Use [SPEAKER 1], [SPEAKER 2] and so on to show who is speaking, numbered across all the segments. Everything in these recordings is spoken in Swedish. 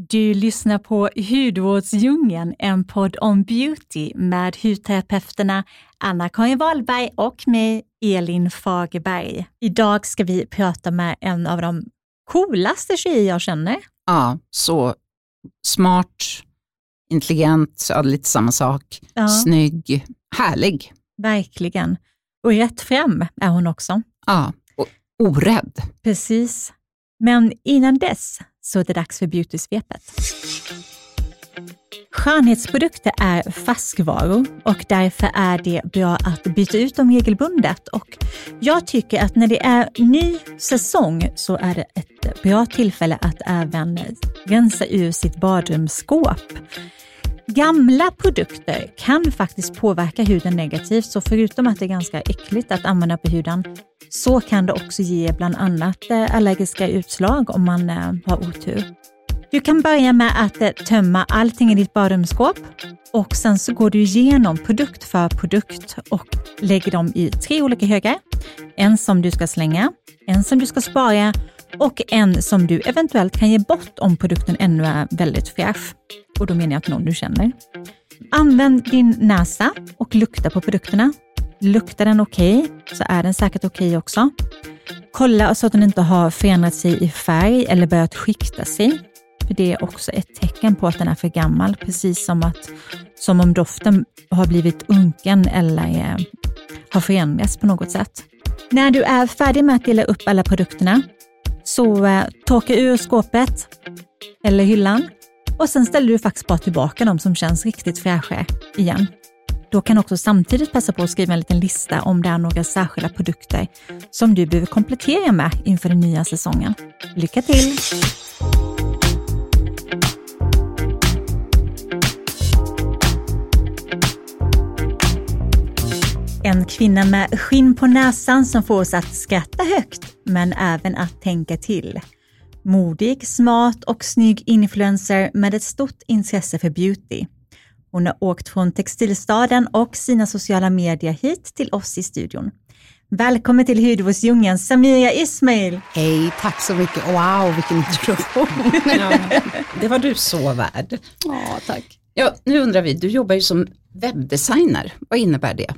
[SPEAKER 1] Du lyssnar på Hudvårdsdjungeln, en podd om beauty med hudterapeuterna Anna-Karin Wahlberg och mig, Elin Fagerberg. Idag ska vi prata med en av de coolaste tjejer jag känner.
[SPEAKER 2] Ja, så smart, intelligent, ja, lite samma sak,
[SPEAKER 1] Ja.
[SPEAKER 2] snygg, härlig.
[SPEAKER 1] Verkligen. Och rätt fram är hon också.
[SPEAKER 2] Ja, och orädd.
[SPEAKER 1] Precis. Men innan dess så är det dags för beautysvepet. Skönhetsprodukter är färskvaror och därför är det bra att byta ut dem regelbundet. Och jag tycker att när det är ny säsong så är det ett bra tillfälle att även rensa ur sitt badrumsskåp. Gamla produkter kan faktiskt påverka huden negativt, så förutom att det är ganska äckligt att använda på huden, så kan det också ge bland annat eh, allergiska utslag om man eh, har otur. Du kan börja med att eh, tömma allting i ditt badrumsskåp och sen så går du igenom produkt för produkt och lägger dem i tre olika högar. En som du ska slänga, en som du ska spara och en som du eventuellt kan ge bort om produkten ännu är väldigt fräsch. Och då menar jag att någon du känner. Använd din näsa och lukta på produkterna. Luktar den okej så är den säkert okej också. Kolla så att den inte har förändrat sig i färg eller börjat skikta sig. För Det är också ett tecken på att den är för gammal, precis som, att, som om doften har blivit unken eller eh, har förändrats på något sätt. När du är färdig med att dela upp alla produkterna så eh, torka ur skåpet eller hyllan och sen ställer du faktiskt bara tillbaka de som känns riktigt fräscha igen. Då kan du också samtidigt passa på att skriva en liten lista om det är några särskilda produkter som du behöver komplettera med inför den nya säsongen. Lycka till! En kvinna med skinn på näsan som får oss att skratta högt, men även att tänka till. Modig, smart och snygg influencer med ett stort intresse för beauty. Hon har åkt från textilstaden och sina sociala medier hit till oss i studion. Välkommen till Hudvårdsdjungeln, Samira Ismail.
[SPEAKER 3] Hej, tack så mycket. Wow, vilken introduktion.
[SPEAKER 2] Ja, det var du så värd.
[SPEAKER 3] Ja, tack.
[SPEAKER 2] Ja, nu undrar vi, du jobbar ju som webbdesigner. Vad innebär det?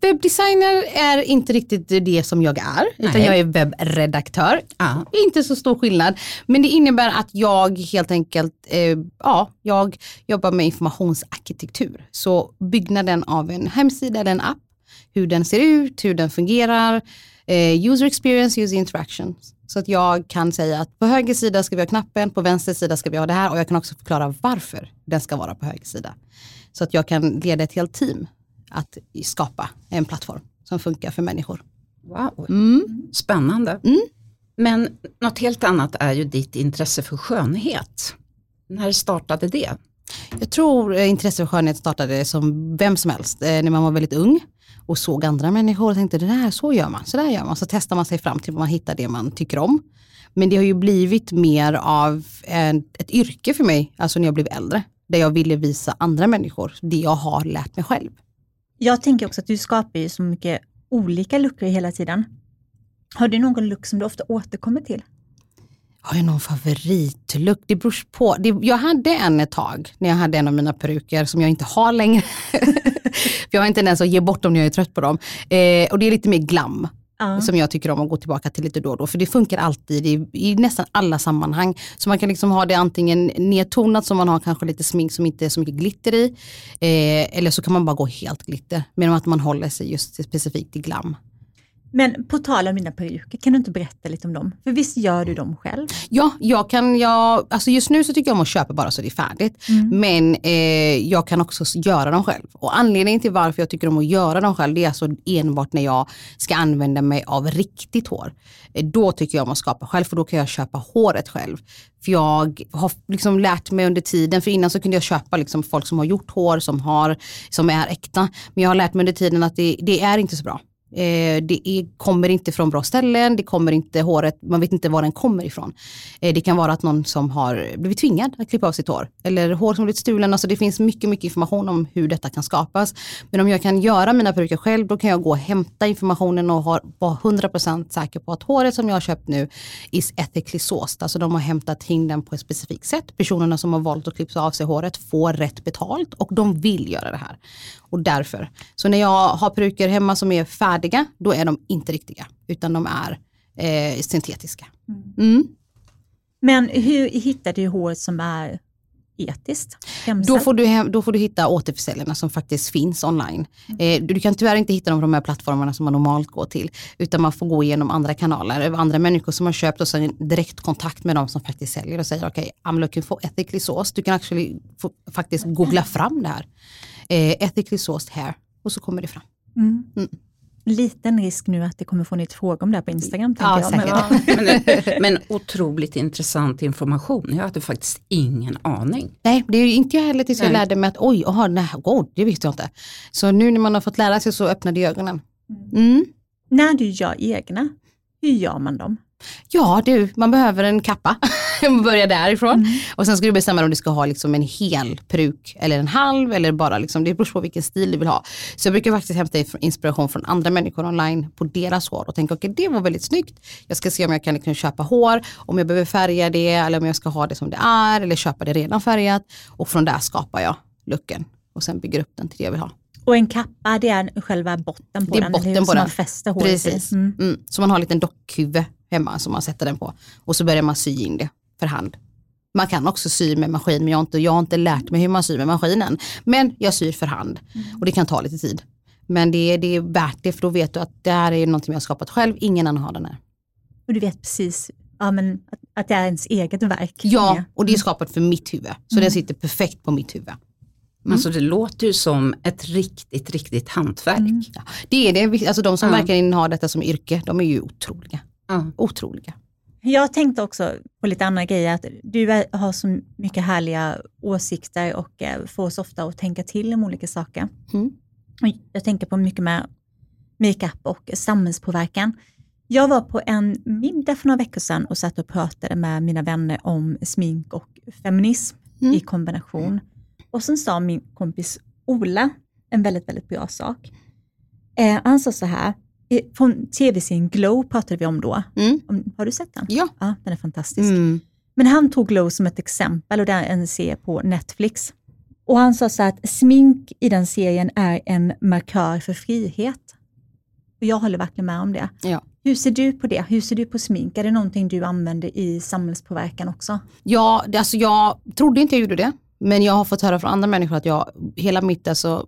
[SPEAKER 3] Webbdesigner är inte riktigt det som jag är, utan
[SPEAKER 2] Nej.
[SPEAKER 3] jag är webbredaktör.
[SPEAKER 2] Ja.
[SPEAKER 3] Inte så stor skillnad, men det innebär att jag helt enkelt, eh, ja, jag jobbar med informationsarkitektur. Så byggnaden av en hemsida eller en app, hur den ser ut, hur den fungerar, eh, user experience, user interaction. Så att jag kan säga att på höger sida ska vi ha knappen, på vänster sida ska vi ha det här och jag kan också förklara varför den ska vara på höger sida. Så att jag kan leda ett helt team att skapa en plattform som funkar för människor.
[SPEAKER 2] Wow,
[SPEAKER 3] Mm.
[SPEAKER 2] spännande.
[SPEAKER 3] Mm.
[SPEAKER 2] Men något helt annat är ju ditt intresse för skönhet. När startade det?
[SPEAKER 3] Jag tror eh, intresse för skönhet startade som vem som helst eh, när man var väldigt ung och såg andra människor och tänkte det där, så gör man, så där gör man. Så testar man sig fram till man hittar det man tycker om. Men det har ju blivit mer av ett yrke för mig, alltså när jag blev äldre, där jag ville visa andra människor det jag har lärt mig själv.
[SPEAKER 1] Jag tänker också att du skapar ju så mycket olika luckor hela tiden. Har du någon look som du ofta återkommer till?
[SPEAKER 3] Har jag någon favoritlook? Det beror på. Det, jag hade en ett tag när jag hade en av mina peruker som jag inte har längre. För jag har inte ens att ge bort dem när jag är trött på dem. Eh, och det är lite mer glam
[SPEAKER 1] Uh.
[SPEAKER 3] som jag tycker om att gå tillbaka till lite då och då. För det funkar alltid i, i nästan alla sammanhang. Så man kan liksom ha det antingen nedtonat som man har kanske lite smink som inte är så mycket glitter i. Eh, eller så kan man bara gå helt glitter. Medan att man håller sig just specifikt i glam.
[SPEAKER 1] Men på tal om dina peruker, kan du inte berätta lite om dem? För visst gör du dem själv?
[SPEAKER 3] Ja, jag kan, jag, alltså just nu så tycker jag om att köpa bara så det är färdigt. Men eh, jag kan också göra dem själv. Och anledningen till varför jag tycker om att göra dem själv det är alltså enbart när jag ska använda mig av riktigt hår. Eh, då tycker jag om att skapa själv för då kan jag köpa håret själv. För jag har liksom lärt mig under tiden, för innan så kunde jag köpa liksom folk som har gjort hår som, har, som är äkta. Men jag har lärt mig under tiden att det, det är inte så bra. Eh, det är, kommer inte från bra ställen, det kommer inte håret, man vet inte var den kommer ifrån. Eh, det kan vara att någon som har blivit tvingad att klippa av sitt hår eller hår som blivit stulen. Alltså det finns mycket, mycket information om hur detta kan skapas. Men om jag kan göra mina peruker själv då kan jag gå och hämta informationen och vara 100% säker på att håret som jag har köpt nu is ethically sourced. Alltså de har hämtat in den på ett specifikt sätt. Personerna som har valt att klippa av sig håret får rätt betalt och de vill göra det här. Och därför. Så när jag har peruker hemma som är färdiga, då är de inte riktiga, utan de är eh, syntetiska. Mm.
[SPEAKER 1] Men hur hittar du hår som är etiskt?
[SPEAKER 3] Då får, du, då får du hitta återförsäljarna som faktiskt finns online. Mm. Eh, du kan tyvärr inte hitta dem på de här plattformarna som man normalt går till, utan man får gå igenom andra kanaler, andra människor som har köpt och sen direkt kontakt med de som faktiskt säljer och säger okej, okay, I'm looking for ethically sourced. Du kan actually få, faktiskt googla fram det här eh, ethically sourced hair och så kommer det fram. Mm.
[SPEAKER 1] Mm. Liten risk nu att det kommer få nytt fråga om det här på Instagram. Ja, jag.
[SPEAKER 2] Men, men, men, otroligt intressant information. Jag hade faktiskt ingen aning.
[SPEAKER 3] Nej, det är inte jag heller tills jag lärde mig att oj, aha, nej, oh, det visste jag inte. Så nu när man har fått lära sig så öppnade ögonen.
[SPEAKER 1] Mm. mm. När du gör egna, hur gör man dem?
[SPEAKER 3] Ja du, man behöver en kappa. Börja därifrån. Mm. Och sen ska du bestämma om du ska ha liksom en hel peruk eller en halv eller bara liksom, det beror på vilken stil du vill ha. Så jag brukar faktiskt hämta inspiration från andra människor online på deras hår och tänka okej okay, det var väldigt snyggt. Jag ska se om jag kan liksom köpa hår, om jag behöver färga det eller om jag ska ha det som det är eller köpa det redan färgat. Och från där skapar jag looken och sen bygger upp den till det jag vill ha.
[SPEAKER 1] Och en kappa det är själva botten på
[SPEAKER 3] det är
[SPEAKER 1] den,
[SPEAKER 3] botten på den. man
[SPEAKER 1] fäster håret
[SPEAKER 3] Precis. Mm. Mm. Så man har en liten dockhuvud hemma som man sätter den på. Och så börjar man sy in det för hand. Man kan också sy med maskin men jag har inte, jag har inte lärt mig hur man syr med maskinen. Men jag syr för hand och det kan ta lite tid. Men det, det är värt det för då vet du att det här är någonting jag har skapat själv, ingen annan har den här.
[SPEAKER 1] Och du vet precis ja, men att, att det är ens eget verk?
[SPEAKER 3] Ja, och det är skapat för mitt huvud. Så mm. den sitter perfekt på mitt huvud.
[SPEAKER 2] Mm. Alltså det låter ju som ett riktigt, riktigt hantverk. Mm.
[SPEAKER 3] Ja, det är det, alltså de som ja. verkligen har detta som yrke, de är ju otroliga. Ja. Otroliga.
[SPEAKER 1] Jag tänkte också på lite andra grejer, att du har så mycket härliga åsikter och eh, får oss ofta att tänka till om olika saker. Mm. Jag tänker på mycket med makeup och samhällspåverkan. Jag var på en middag för några veckor sedan och satt och pratade med mina vänner om smink och feminism mm. i kombination. Och sen sa min kompis Ola en väldigt, väldigt bra sak. Eh, han sa så här, från tv-serien Glow pratade vi om då. Mm. Har du sett den?
[SPEAKER 3] Ja.
[SPEAKER 1] ja den är fantastisk. Mm. Men han tog Glow som ett exempel och det är en serie på Netflix. Och han sa så att smink i den serien är en markör för frihet. Och jag håller verkligen med om det.
[SPEAKER 3] Ja.
[SPEAKER 1] Hur ser du på det? Hur ser du på smink? Är det någonting du använder i samhällspåverkan också?
[SPEAKER 3] Ja, alltså jag trodde inte jag gjorde det. Men jag har fått höra från andra människor att jag, hela mitt alltså,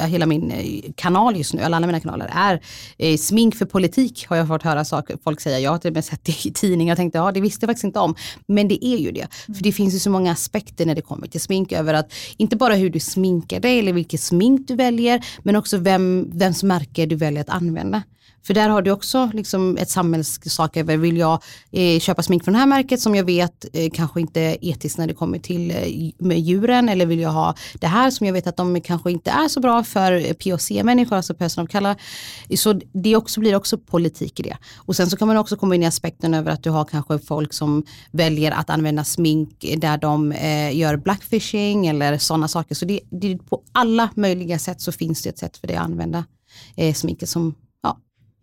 [SPEAKER 3] hela min eh, kanal just nu, alla mina kanaler, är eh, smink för politik har jag fått höra saker, folk säga. Jag har till och med sett det i tidningar och tänkte, ja det visste jag faktiskt inte om. Men det är ju det. För det finns ju så många aspekter när det kommer till smink över att inte bara hur du sminkar dig eller vilket smink du väljer, men också vem, vems märke du väljer att använda. För där har du också liksom ett samhällssak över, vill jag eh, köpa smink från det här märket som jag vet eh, kanske inte är etiskt när det kommer till eh, med djuren eller vill jag ha det här som jag vet att de kanske inte är så bra för eh, POC-människor, alltså person of color. Så det också, blir också politik i det. Och sen så kan man också komma in i aspekten över att du har kanske folk som väljer att använda smink där de eh, gör blackfishing eller sådana saker. Så det, det, på alla möjliga sätt så finns det ett sätt för det att använda eh, sminket som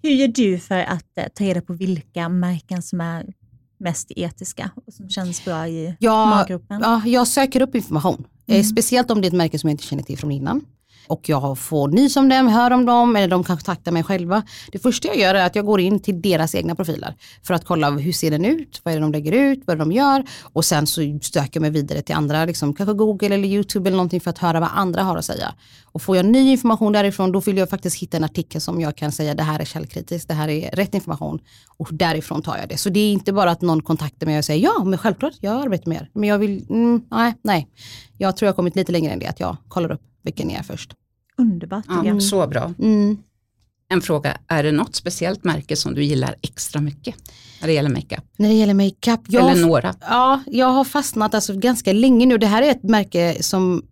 [SPEAKER 1] hur gör du för att eh, ta reda på vilka märken som är mest etiska och som känns bra i
[SPEAKER 3] ja,
[SPEAKER 1] målgruppen?
[SPEAKER 3] Ja, jag söker upp information. Eh, mm. speciellt om det är ett märke som jag inte känner till från innan och jag får nys om dem, hör om dem eller de kontaktar mig själva. Det första jag gör är att jag går in till deras egna profiler för att kolla hur ser den ut, vad är det de lägger ut, vad är det de gör och sen så stöker jag mig vidare till andra, liksom, kanske Google eller YouTube eller någonting för att höra vad andra har att säga. Och får jag ny information därifrån då vill jag faktiskt hitta en artikel som jag kan säga det här är källkritiskt, det här är rätt information och därifrån tar jag det. Så det är inte bara att någon kontaktar mig och säger ja men självklart jag arbetar med er. Men jag vill, mm, nej, nej. Jag tror jag har kommit lite längre än det att jag kollar upp vilken ni är först.
[SPEAKER 1] Underbart.
[SPEAKER 2] Ja, så bra. Mm. En fråga, är det något speciellt märke som du gillar extra mycket när det gäller makeup?
[SPEAKER 3] När det gäller makeup?
[SPEAKER 2] Eller några?
[SPEAKER 3] Ja, jag har fastnat alltså ganska länge nu. Det här är ett märke som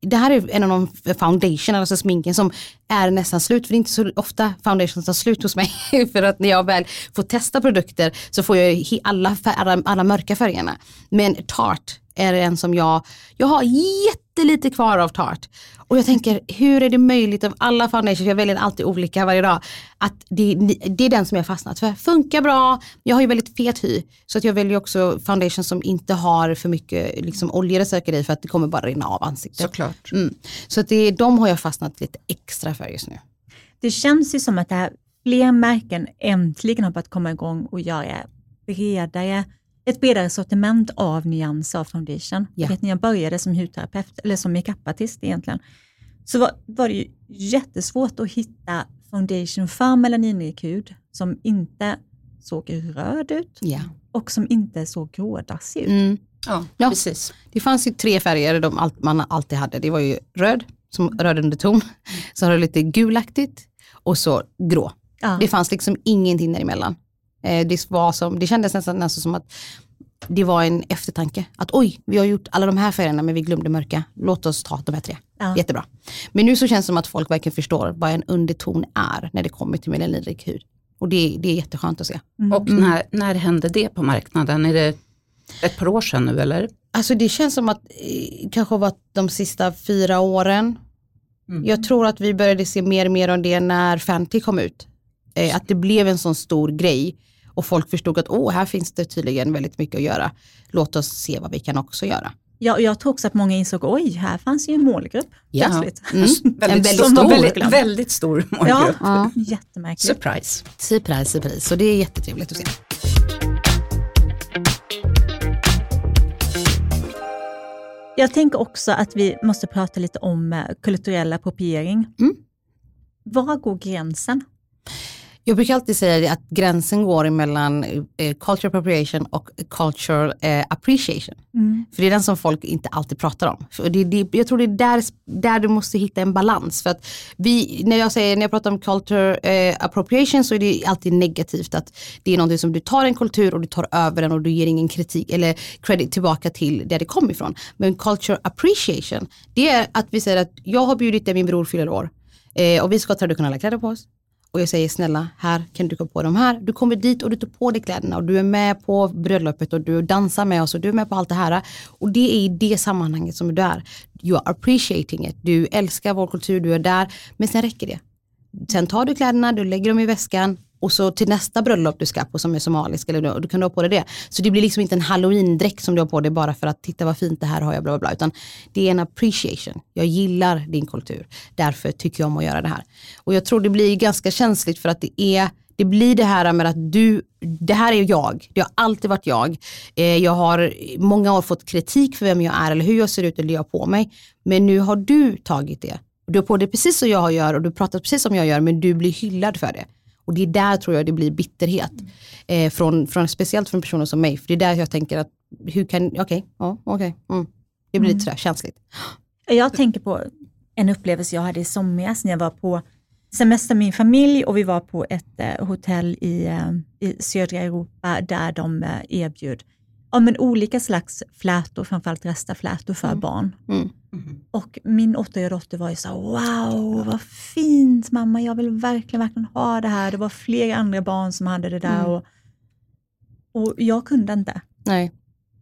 [SPEAKER 3] det här är en av de foundation, alltså sminken som är nästan slut. För det är inte så ofta foundation tar slut hos mig. för att när jag väl får testa produkter så får jag alla, alla, alla mörka färgerna. Men Tarte är en som jag, jag har jättelite kvar av Tarte. Och jag tänker, hur är det möjligt av alla foundations, jag väljer alltid olika varje dag, att det, det är den som jag fastnat för. Funkar bra, jag har ju väldigt fet hy, så att jag väljer också foundation som inte har för mycket liksom, oljeresurser i för att det kommer bara rinna av ansiktet.
[SPEAKER 2] Såklart.
[SPEAKER 3] Mm. Så att det, de har jag fastnat lite extra för just nu.
[SPEAKER 1] Det känns ju som att det här, fler märken äntligen har börjat komma igång och göra bredare ett bredare sortiment av nyanser av foundation. Ja. vet, när jag började som hudterapeut, eller som makeupartist egentligen, så var, var det ju jättesvårt att hitta foundation för melaninrik hud som inte såg röd ut
[SPEAKER 3] ja.
[SPEAKER 1] och som inte såg grådassig ut.
[SPEAKER 2] Mm. Ja, ja, precis.
[SPEAKER 3] Det fanns ju tre färger de man alltid hade. Det var ju röd, som röd underton, så har det lite gulaktigt och så grå. Ja. Det fanns liksom ingenting däremellan. Eh, det, var som, det kändes nästan, nästan som att det var en eftertanke. Att oj, vi har gjort alla de här färgerna men vi glömde mörka. Låt oss ta de här tre. Ja. Jättebra. Men nu så känns det som att folk verkligen förstår vad en underton är när det kommer till melaninrik hud. Och det, det är jätteskönt att se.
[SPEAKER 2] Mm. Och när, när hände det på marknaden? Är det ett par år sedan nu eller?
[SPEAKER 3] Alltså det känns som att eh, kanske var de sista fyra åren. Mm. Jag tror att vi började se mer och mer om det när Fenty kom ut. Eh, att det blev en sån stor grej och folk förstod att åh, här finns det tydligen väldigt mycket att göra. Låt oss se vad vi kan också göra.
[SPEAKER 1] Ja, jag tror också att många insåg, oj, här fanns ju en målgrupp
[SPEAKER 3] ja.
[SPEAKER 2] plötsligt. Mm. väldigt, väldigt, stor, väldigt, väldigt, stor målgrupp. Ja,
[SPEAKER 1] ja. Jättemärkligt.
[SPEAKER 2] Surprise.
[SPEAKER 3] Surprise, surprise. Så det är jättetrevligt att se.
[SPEAKER 1] Jag tänker också att vi måste prata lite om eh, kulturell appropriering. Mm. Var går gränsen?
[SPEAKER 3] Jag brukar alltid säga att gränsen går mellan eh, culture appropriation och cultural eh, appreciation. Mm. För det är den som folk inte alltid pratar om. För det, det, jag tror det är där, där du måste hitta en balans. För att vi, när, jag säger, när jag pratar om culture eh, appropriation så är det alltid negativt. Att det är någonting som du tar en kultur och du tar över den och du ger ingen kritik eller credit tillbaka till där det kom ifrån. Men culture appreciation, det är att vi säger att jag har bjudit dig, min bror fyller år. Eh, och vi ska ha traditionella kläder på oss och jag säger snälla, här kan du gå på de här. Du kommer dit och du tar på dig kläderna och du är med på bröllopet och du dansar med oss och du är med på allt det här. Och det är i det sammanhanget som du är. You are appreciating it. Du älskar vår kultur, du är där. Men sen räcker det. Sen tar du kläderna, du lägger dem i väskan och så till nästa bröllop du ska på som är somalisk, eller du, du kan ha på dig det. Så det blir liksom inte en halloween-dräkt som du har på dig bara för att titta vad fint det här har jag, bla bla bla. Utan det är en appreciation. Jag gillar din kultur, därför tycker jag om att göra det här. Och jag tror det blir ganska känsligt för att det är det blir det här med att du, det här är jag, det har alltid varit jag. Eh, jag har många år fått kritik för vem jag är eller hur jag ser ut eller det jag har på mig. Men nu har du tagit det. Du har på dig precis som jag gör och du pratar precis som jag gör men du blir hyllad för det. Och det är där tror jag det blir bitterhet. Eh, från, från, speciellt från personer som mig. För det är där jag tänker att, hur kan, okej, okay, ja, okej. Okay, mm. Det blir mm. lite sådär känsligt.
[SPEAKER 1] Jag tänker på en upplevelse jag hade i somras när jag var på semester med min familj och vi var på ett eh, hotell i, eh, i södra Europa där de eh, erbjöd ja, men olika slags flätor, framförallt restaflätor för mm. barn. Mm. Mm. Och min åttaåriga dotter var ju så wow vad fint mamma, jag vill verkligen, verkligen ha det här. Det var flera andra barn som hade det där. Mm. Och, och jag kunde inte.
[SPEAKER 3] Nej.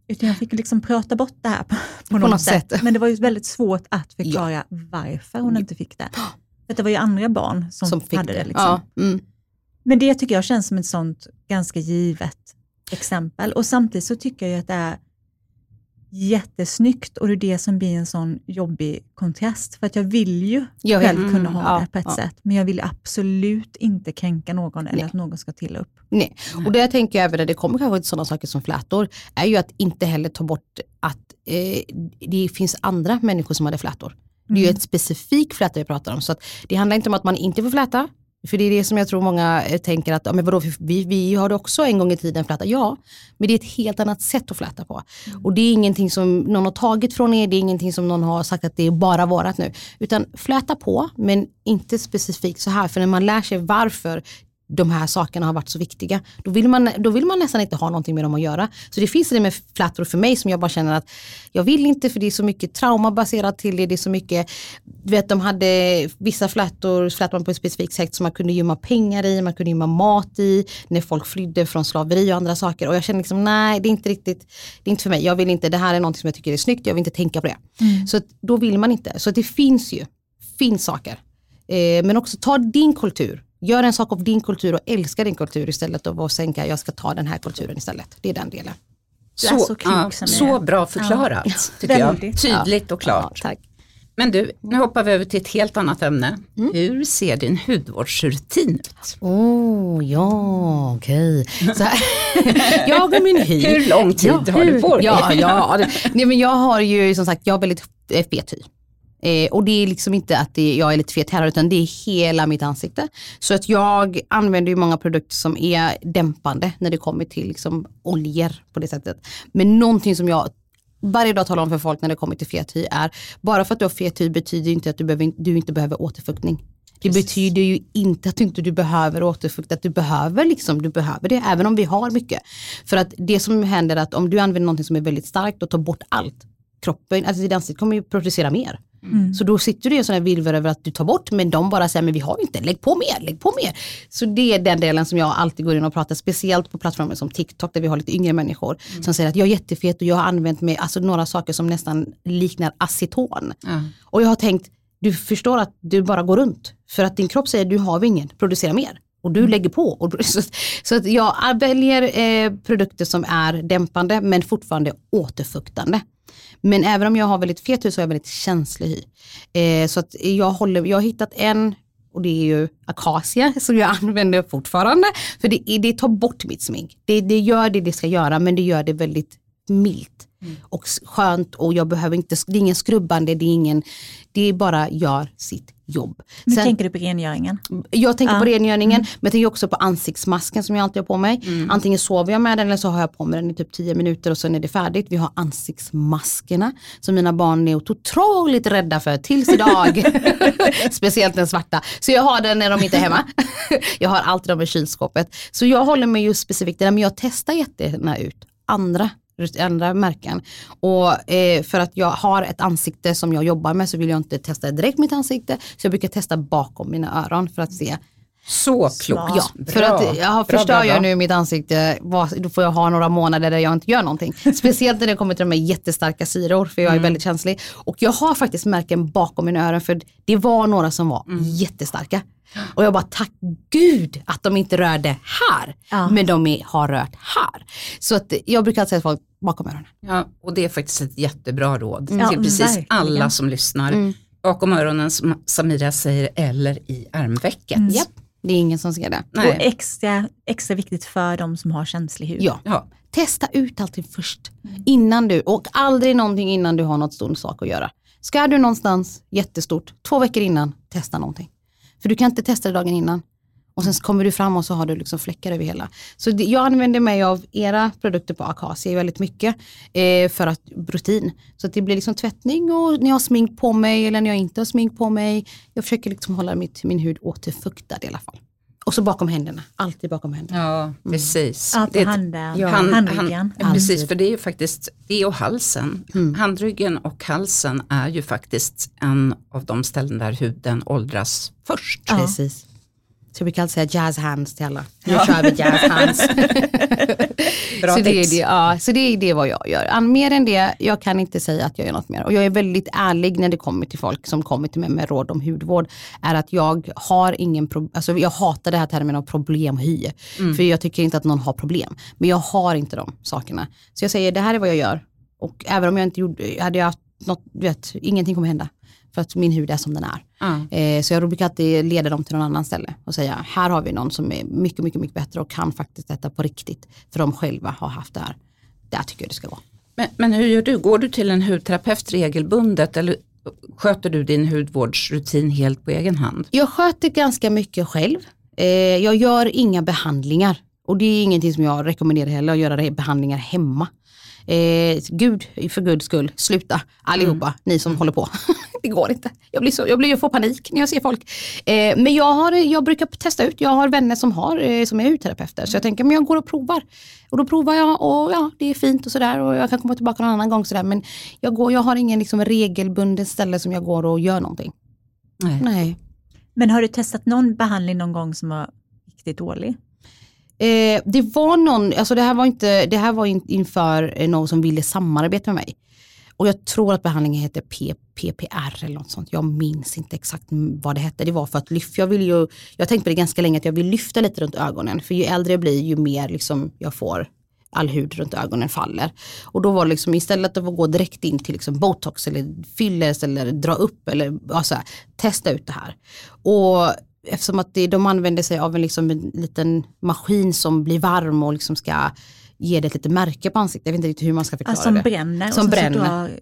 [SPEAKER 1] Utan jag fick liksom prata bort det här på, på, på något, något sätt. sätt. Men det var ju väldigt svårt att förklara ja. varför hon inte fick det. För det var ju andra barn som, som hade det. det liksom. ja. mm. Men det tycker jag känns som ett sånt ganska givet exempel. Och samtidigt så tycker jag att det är jättesnyggt och det är det som blir en sån jobbig kontrast. För att jag vill ju jag själv mm, kunna ha ja, det på ett ja. sätt, men jag vill absolut inte kränka någon eller Nej. att någon ska till upp.
[SPEAKER 3] Nej, och det jag tänker jag över när det kommer kanske till sådana saker som flätor, är ju att inte heller ta bort att eh, det finns andra människor som hade flätor. Det är ju mm. ett specifik fläta vi pratar om. Så det handlar inte om att man inte får fläta, för det är det som jag tror många eh, tänker att, ja, men vadå, vi, vi har också en gång i tiden fläta. Ja, men det är ett helt annat sätt att fläta på. Mm. Och det är ingenting som någon har tagit från er, det är ingenting som någon har sagt att det är bara vårat nu. Utan fläta på, men inte specifikt så här. För när man lär sig varför de här sakerna har varit så viktiga. Då vill, man, då vill man nästan inte ha någonting med dem att göra. Så det finns det med flattor för mig som jag bara känner att jag vill inte för det är så mycket trauma baserat till det. Det är så mycket, du vet de hade vissa flattor, flattor på ett specifikt sätt som man kunde gömma pengar i, man kunde gömma mat i, när folk flydde från slaveri och andra saker. Och jag känner liksom nej det är inte riktigt, det är inte för mig. Jag vill inte, det här är något som jag tycker är snyggt, jag vill inte tänka på det. Mm. Så då vill man inte. Så det finns ju, finns saker. Eh, men också ta din kultur Gör en sak av din kultur och älska din kultur istället för att sänka, jag ska ta den här kulturen istället. Det är den delen.
[SPEAKER 2] Så, så, ja, så bra förklarat ja. tycker jag. Tydligt och klart.
[SPEAKER 3] Ja,
[SPEAKER 2] Men du, nu hoppar vi över till ett helt annat ämne. Mm. Hur ser din hudvårdsrutin ut?
[SPEAKER 3] Oh, ja, okej. Okay. jag och min hy.
[SPEAKER 2] Hur lång tid ja, har du på dig?
[SPEAKER 3] Ja, ja, nej, men jag har ju som sagt, jag har väldigt fet hy. Eh, och det är liksom inte att det, jag är lite fet här utan det är hela mitt ansikte. Så att jag använder ju många produkter som är dämpande när det kommer till liksom oljor på det sättet. Men någonting som jag varje dag talar om för folk när det kommer till fet hy är, bara för att du har fet hy betyder inte att du, behöver, du inte behöver återfuktning. Det Precis. betyder ju inte att du inte du behöver återfukta, att du behöver liksom, du behöver det även om vi har mycket. För att det som händer är att om du använder något som är väldigt starkt och tar bort allt, kroppen, alltså ditt ansikte kommer ju producera mer. Mm. Så då sitter du i en sån här virver över att du tar bort men de bara säger men vi har inte, lägg på mer, lägg på mer. Så det är den delen som jag alltid går in och pratar, speciellt på plattformar som TikTok där vi har lite yngre människor mm. som säger att jag är jättefet och jag har använt mig, alltså några saker som nästan liknar aceton. Mm. Och jag har tänkt, du förstår att du bara går runt för att din kropp säger du har ingen, producera mer och du mm. lägger på. Och, så, så att jag väljer eh, produkter som är dämpande men fortfarande återfuktande. Men även om jag har väldigt fet hy så har jag väldigt känslig hy. Eh, så att jag, håller, jag har hittat en och det är ju akacia som jag använder fortfarande. För det, det tar bort mitt smink. Det, det gör det det ska göra men det gör det väldigt milt mm. och skönt och jag behöver inte, det är ingen skrubbande, det är ingen, det bara gör sitt jobb.
[SPEAKER 1] Nu tänker du på rengöringen?
[SPEAKER 3] Jag tänker ja. på rengöringen, mm. men jag tänker också på ansiktsmasken som jag alltid har på mig. Mm. Antingen sover jag med den eller så har jag på mig den i typ 10 minuter och sen är det färdigt. Vi har ansiktsmaskerna som mina barn är otroligt rädda för tills idag. Speciellt den svarta. Så jag har den när de inte är hemma. jag har alltid dem i kylskåpet. Så jag håller mig just specifikt där, men jag testar jättegärna ut andra andra märken. Och eh, för att jag har ett ansikte som jag jobbar med så vill jag inte testa direkt mitt ansikte. Så jag brukar testa bakom mina öron för att se
[SPEAKER 2] så klokt.
[SPEAKER 3] Ja, för att jag förstör bra, bra, jag nu mitt ansikte, då får jag ha några månader där jag inte gör någonting. Speciellt när det kommer till de här jättestarka syror, för jag är mm. väldigt känslig. Och jag har faktiskt märken bakom mina öron, för det var några som var mm. jättestarka. Och jag bara, tack gud att de inte rörde här, ja. men de är, har rört här. Så att jag brukar alltid säga till folk, bakom öronen.
[SPEAKER 2] Ja, och det är faktiskt ett jättebra råd ja, till precis verkligen. alla som lyssnar. Mm. Bakom öronen som Samira säger, eller i armvecket. Mm.
[SPEAKER 3] Yep. Det är ingen som ser det.
[SPEAKER 1] Nej. Och extra, extra viktigt för de som har känslig hud.
[SPEAKER 3] Ja. ja. Testa ut allting först. Mm. Innan du, och aldrig någonting innan du har något stort sak att göra. Ska du någonstans jättestort, två veckor innan, testa någonting. För du kan inte testa det dagen innan. Och sen kommer du fram och så har du liksom fläckar över hela. Så det, jag använder mig av era produkter på Acacia väldigt mycket eh, för att rutin. Så att det blir liksom tvättning och när jag har smink på mig eller när jag inte har smink på mig. Jag försöker liksom hålla mitt, min hud återfuktad i alla fall. Och så bakom händerna, alltid bakom händerna.
[SPEAKER 2] Ja, mm. precis.
[SPEAKER 1] Mm. Alltid handen, ja. hand, handryggen.
[SPEAKER 2] Hand, precis, för det är ju faktiskt, det och halsen. Mm. Handryggen och halsen är ju faktiskt en av de ställen där huden åldras först.
[SPEAKER 3] Ja. Precis. Så vi kan säga jazz hands till alla. Nu ja. kör vi jazz hands. Så, det är det, ja, så det är det vad jag gör. Mer än det, jag kan inte säga att jag gör något mer. Och jag är väldigt ärlig när det kommer till folk som kommer till mig med råd om hudvård. Är att jag har ingen, alltså jag hatar det här termen av problemhy. Mm. För jag tycker inte att någon har problem. Men jag har inte de sakerna. Så jag säger, det här är vad jag gör. Och även om jag inte gjorde, hade jag haft något, vet, ingenting kommer hända. För att min hud är som den är. Mm. Eh, så jag brukar alltid leda dem till någon annan ställe och säga, här har vi någon som är mycket, mycket, mycket bättre och kan faktiskt detta på riktigt. För de själva har haft det här. Där tycker jag det ska vara.
[SPEAKER 2] Men, men hur gör du? Går du till en hudterapeut regelbundet eller sköter du din hudvårdsrutin helt på egen hand?
[SPEAKER 3] Jag sköter ganska mycket själv. Eh, jag gör inga behandlingar och det är ingenting som jag rekommenderar heller, att göra behandlingar hemma. Eh, Gud, för guds skull, sluta allihopa,
[SPEAKER 2] Mm.
[SPEAKER 3] ni som håller på. det går inte. Jag blir så, jag blir, jag får panik när jag ser folk. Eh, men jag, har, jag brukar testa ut, jag har vänner som, har, eh, som är hudterapeuter. Så jag tänker, men jag går och provar. Och då provar jag och ja, det är fint och sådär. Och jag kan komma tillbaka någon annan gång sådär. Men jag, går, jag har ingen liksom, regelbunden ställe som jag går och gör någonting.
[SPEAKER 2] Nej.
[SPEAKER 3] Nej.
[SPEAKER 1] Men har du testat någon behandling någon gång som var riktigt dålig?
[SPEAKER 3] Eh, det var någon, alltså det här var, inte, det här var in, inför eh, någon som ville samarbeta med mig. Och jag tror att behandlingen heter P, PPR eller något sånt. Jag minns inte exakt vad det hette. Det var för att lyfta, jag vill ju, jag tänkte på det ganska länge att jag vill lyfta lite runt ögonen. För ju äldre jag blir ju mer liksom jag får all hud runt ögonen faller. Och då var det liksom istället att gå direkt in till liksom botox eller fillers eller dra upp eller alltså, testa ut det här. Och eftersom att det, de använder sig av en, liksom en liten maskin som blir varm och liksom ska ge det ett litet märke på ansiktet. Jag vet inte riktigt hur man ska förklara
[SPEAKER 1] Ja, som
[SPEAKER 3] det.
[SPEAKER 1] bränner.
[SPEAKER 3] Som
[SPEAKER 1] och sen
[SPEAKER 3] bränner.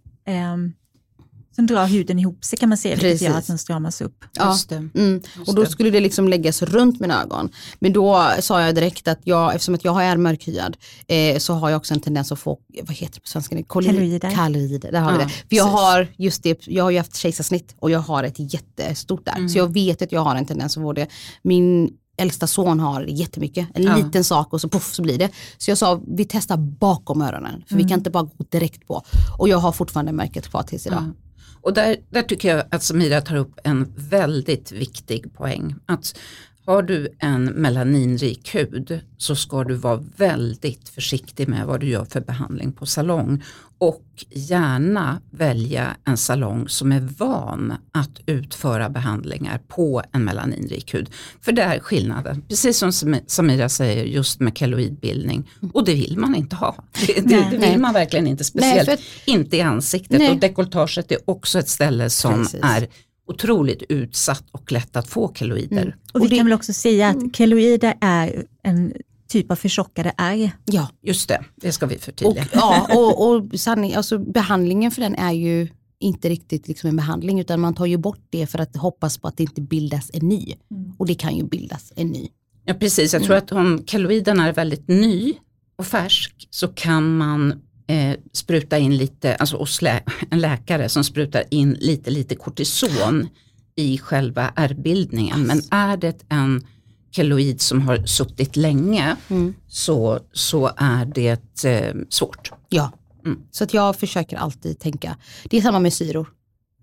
[SPEAKER 1] Sen drar huden ihop sig kan man säga, vilket gör att den stramas upp.
[SPEAKER 3] Ja. Mm. Och då skulle det liksom läggas runt mina ögon. Men då sa jag direkt att jag, eftersom att jag är mörkhyad eh, så har jag också en tendens att få, vad heter det på svenska? Koli-
[SPEAKER 1] Keloider.
[SPEAKER 3] Keloider, där har vi
[SPEAKER 2] Ja,
[SPEAKER 3] det. För jag har just det, jag har ju haft kejsarsnitt och jag har ett jättestort där. Så jag vet att jag har en tendens att få det. Min äldsta son har jättemycket, en
[SPEAKER 2] Ja.
[SPEAKER 3] liten sak och så puff så blir det. Så jag sa vi testar bakom öronen för vi kan inte bara gå direkt på. Och jag har fortfarande märket kvar tills idag.
[SPEAKER 2] Ja. Och där, där tycker jag att Samira tar upp en väldigt viktig poäng. Att har du en melaninrik hud så ska du vara väldigt försiktig med vad du gör för behandling på salong. Och gärna välja en salong som är van att utföra behandlingar på en melaninrik hud. För det är skillnaden, precis som Sam- Samira säger just med keloidbildning. Och det vill man inte ha. Det,
[SPEAKER 1] Nej.
[SPEAKER 2] det
[SPEAKER 3] Nej.
[SPEAKER 2] vill man verkligen inte, speciellt
[SPEAKER 3] för att-
[SPEAKER 2] inte i ansiktet.
[SPEAKER 3] Nej.
[SPEAKER 2] Och dekolletaget är också ett ställe som
[SPEAKER 3] Precis.
[SPEAKER 2] är otroligt utsatt och lätt att få keloider.
[SPEAKER 3] Mm.
[SPEAKER 1] Och,
[SPEAKER 3] Och
[SPEAKER 1] vi
[SPEAKER 3] det-
[SPEAKER 1] kan väl också säga att keloider är en typ av förtjockade ärr.
[SPEAKER 3] Ja,
[SPEAKER 2] Just det, det ska vi
[SPEAKER 3] Och,
[SPEAKER 2] förtydliga.
[SPEAKER 3] ja, och, och sanning, alltså behandlingen för den är ju inte riktigt liksom en behandling utan man tar ju bort det för att hoppas på att det inte bildas en ny. Och det kan ju bildas en ny.
[SPEAKER 2] Ja precis, jag tror att om keloiderna är väldigt ny och färsk så kan man eh, spruta in lite, alltså hos lä- en läkare som sprutar in lite lite kortison i själva ärrbildningen. Men är det en keloid som har suttit länge
[SPEAKER 3] Mm.
[SPEAKER 2] så, så är det eh, svårt.
[SPEAKER 3] Ja,
[SPEAKER 2] Mm.
[SPEAKER 3] så att jag försöker alltid tänka, det är samma med syror.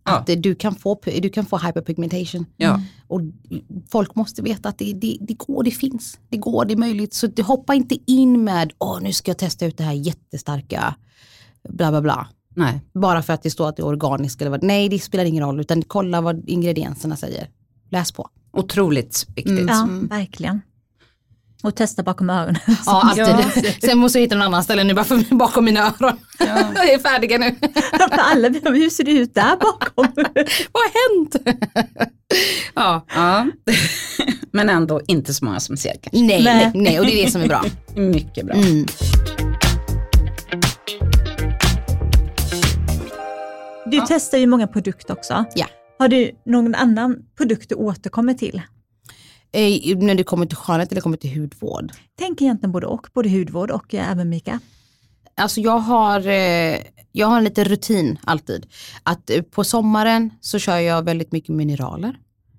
[SPEAKER 2] Ja.
[SPEAKER 3] Att eh, du, kan få, du kan få hyperpigmentation.
[SPEAKER 2] Ja.
[SPEAKER 3] Och folk måste veta att det, det, det går, det finns. Det går, det är möjligt. Så hoppa inte in med, åh nu ska jag testa ut det här jättestarka, bla bla bla.
[SPEAKER 2] Nej.
[SPEAKER 3] Bara för att det står att det är organiskt eller vad. Nej, det spelar ingen roll. Utan kolla vad ingredienserna säger. Läs på.
[SPEAKER 2] Otroligt viktigt.
[SPEAKER 3] Mm.
[SPEAKER 1] Ja, verkligen. Och testa bakom öronen.
[SPEAKER 3] Ja, alltid.
[SPEAKER 2] Ja.
[SPEAKER 3] Sen måste jag hitta någon annan ställe nu bara för bakom mina öron. jag är färdiga nu.
[SPEAKER 1] Alla, hur ser det ut där bakom?
[SPEAKER 3] vad har hänt? ja.
[SPEAKER 2] Ja. Men ändå inte så många som ser kanske.
[SPEAKER 3] Nej,
[SPEAKER 1] Nej.
[SPEAKER 3] nej, och det är det som är bra.
[SPEAKER 2] Mycket bra.
[SPEAKER 3] Mm.
[SPEAKER 1] Du testar ju många produkter också.
[SPEAKER 3] Ja.
[SPEAKER 1] Har du någon annan produkt du återkommer till?
[SPEAKER 3] Eh, när det kommer till skönhet eller kommer till hudvård.
[SPEAKER 1] Tänk egentligen både och, både hudvård och eh, även makeup.
[SPEAKER 3] Alltså jag har, eh, jag har en liten rutin alltid. Att eh, på sommaren så kör jag väldigt mycket mineraler.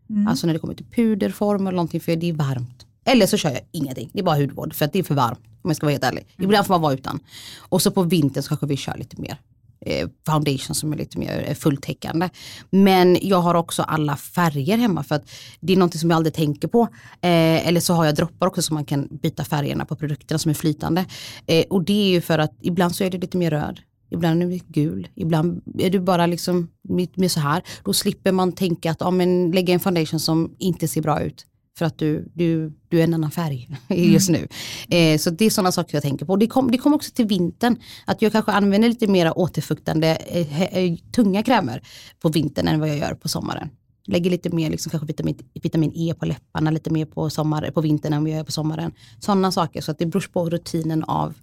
[SPEAKER 1] Mm.
[SPEAKER 3] Alltså när det kommer till puderform eller någonting för det är varmt. Eller så kör jag ingenting, det är bara hudvård för att det är för varmt om jag ska vara helt ärlig. Ibland får man vara utan. Och så på vintern så kanske vi kör lite mer Eh, foundation som är lite mer eh, fulltäckande. Men jag har också alla färger hemma för att det är någonting som jag aldrig tänker på. Eh, eller så har jag droppar också så man kan byta färgerna på produkterna som är flytande. Eh, och det är ju för att ibland så är det lite mer röd. Ibland är det gul, ibland är du bara liksom mer med så här. Då slipper man tänka att ah, men lägga en foundation som inte ser bra ut. För att du, du, du är en annan färg just nu. Eh, så det är sådana saker jag tänker på. Det kommer det kom också till vintern. Att jag kanske använder lite mer återfuktande eh, eh, tunga krämer på vintern än vad jag gör på sommaren. Lägger lite mer liksom, kanske vitamin, vitamin E på läpparna, lite mer på, sommar, på vintern än vad jag gör på sommaren. Sådana saker. Så att det beror på rutinen av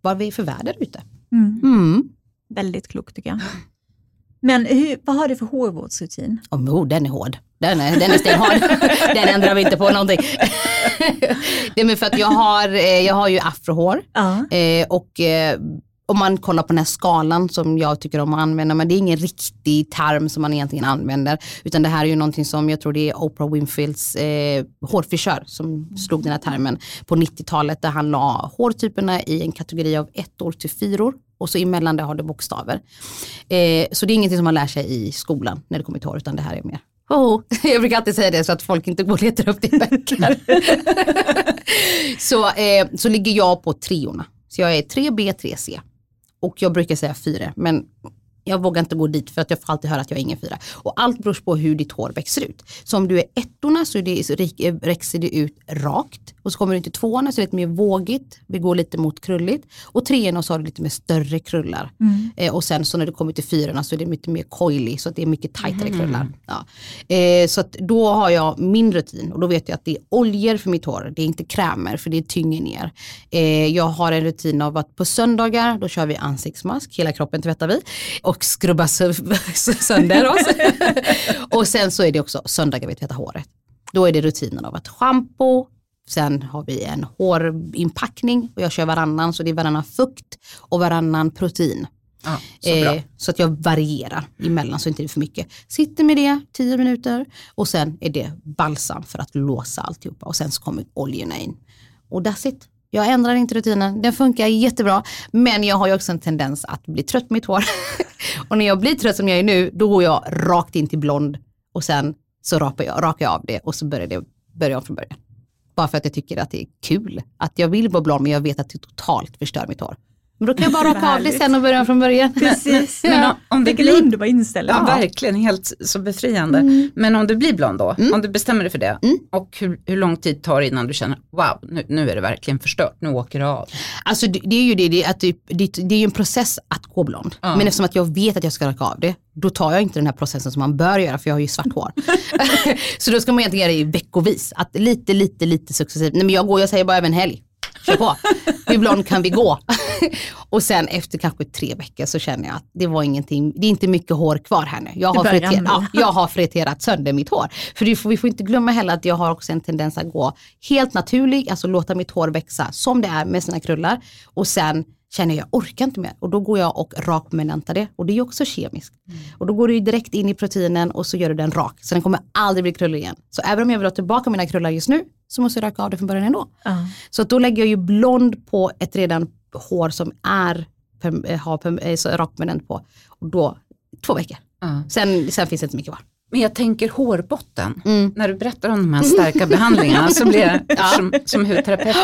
[SPEAKER 3] vad vi är för väder ute.
[SPEAKER 1] Mm.
[SPEAKER 3] Mm.
[SPEAKER 1] Väldigt klokt tycker jag. Men hur, vad har du för hårvårdsrutin?
[SPEAKER 3] Oh, den är hård. Den är, den är stenhård. den ändrar vi inte på någonting. det är för att jag har, eh, jag har ju afrohår.
[SPEAKER 1] Ja.
[SPEAKER 3] Eh, och eh, om man kollar på den här skalan som jag tycker om att använda, men det är ingen riktig term som man egentligen använder, utan det här är ju någonting som jag tror det är Oprah Winfields eh, hårfrisör som slog den här termen på 90-talet där han la hårtyperna i en kategori av ettor till fyror och så emellan det har det bokstäver. Eh, så det är ingenting som man lär sig i skolan när det kommer till hår, utan det här är mer Oh, jag brukar alltid säga det så att folk inte går och letar upp det i böcker. så, eh, så ligger jag på treorna. Så jag är 3B, 3C. Och jag brukar säga fyra, men jag vågar inte gå dit för att jag får alltid höra att jag är ingen fyra. Och allt beror på hur ditt hår växer ut. Så om du är ettorna så, det, så växer det ut rakt. Och så kommer du till tvåorna så är det lite mer vågigt, vi går lite mot krulligt. Och treorna så har du lite mer större krullar. Mm. Eh, och sen så när du kommer till fyrorna så är det lite mer coily, så att det är mycket tajtare mm. krullar. Ja. Eh, så då har jag min rutin och då vet jag att det är oljor för mitt hår, det är inte krämer för det tynger ner. Eh, jag har en rutin av att på söndagar då kör vi ansiktsmask, hela kroppen tvättar vi. Och skrubbar sönder oss. och sen så är det också söndagar vi tvättar håret. Då är det rutinen av att schampo, Sen har vi en hårinpackning och jag kör varannan så det är varannan fukt och varannan protein.
[SPEAKER 2] Ah, så, eh,
[SPEAKER 3] så, att jag varierar emellan så inte det är för mycket. Sitter med det 10 minuter och sen är det balsam för att låsa alltihopa och sen så kommer oljorna in. Och that's it. Jag ändrar inte rutinen, den funkar jättebra. Men jag har ju också en tendens att bli trött på mitt hår. och när jag blir trött som jag är nu, då går jag rakt in till blond och sen så rakar jag, rakar jag av det och så börjar det börjar jag från början. Bara för att jag tycker att det är kul. Att jag vill vara blond men jag vet att det totalt förstör mitt hår. Men då kan jag bara raka av det sen och börja från början.
[SPEAKER 1] Precis. Men om, om det blir underbar inställning.
[SPEAKER 2] Ja, verkligen, helt så befriande. Mm. Men om du blir blond då, mm. om du bestämmer dig för det mm. och hur, hur lång tid tar det innan du känner wow, nu, nu är det verkligen förstört, nu åker det av.
[SPEAKER 3] Alltså det, det är ju det, det, att det, det, det är en process att gå blond. Ja. Men eftersom att jag vet att jag ska raka av det, då tar jag inte den här processen som man bör göra för jag har ju svart hår. så då ska man egentligen göra det i veckovis. Att lite, lite, lite successivt. Nej men jag går, jag säger bara över en helg kör på. Hur blond kan vi gå? och sen efter kanske tre veckor så känner jag att det var ingenting, det är inte mycket hår kvar här nu. Jag har, friter, ja, jag har friterat sönder mitt hår. För får, vi får inte glömma heller att jag har också en tendens att gå helt naturlig, alltså låta mitt hår växa som det är med sina krullar. Och sen känner jag, orkar inte mer. Och då går jag och rakpermanentar det. Och det är också kemiskt. Mm. Och då går du direkt in i proteinen och så gör du den rak. Så den kommer aldrig bli krullig igen. Så även om jag vill ha tillbaka mina krullar just nu så måste jag raka av det från början ändå. Uh. Så då lägger jag ju blond på ett redan hår som är eh, har eh, på. Och då, två veckor. Uh. Sen, sen finns det inte mycket kvar.
[SPEAKER 2] Men jag tänker hårbotten. Mm. När du berättar om de här starka behandlingarna så blir jag ja. som, som hudterapeut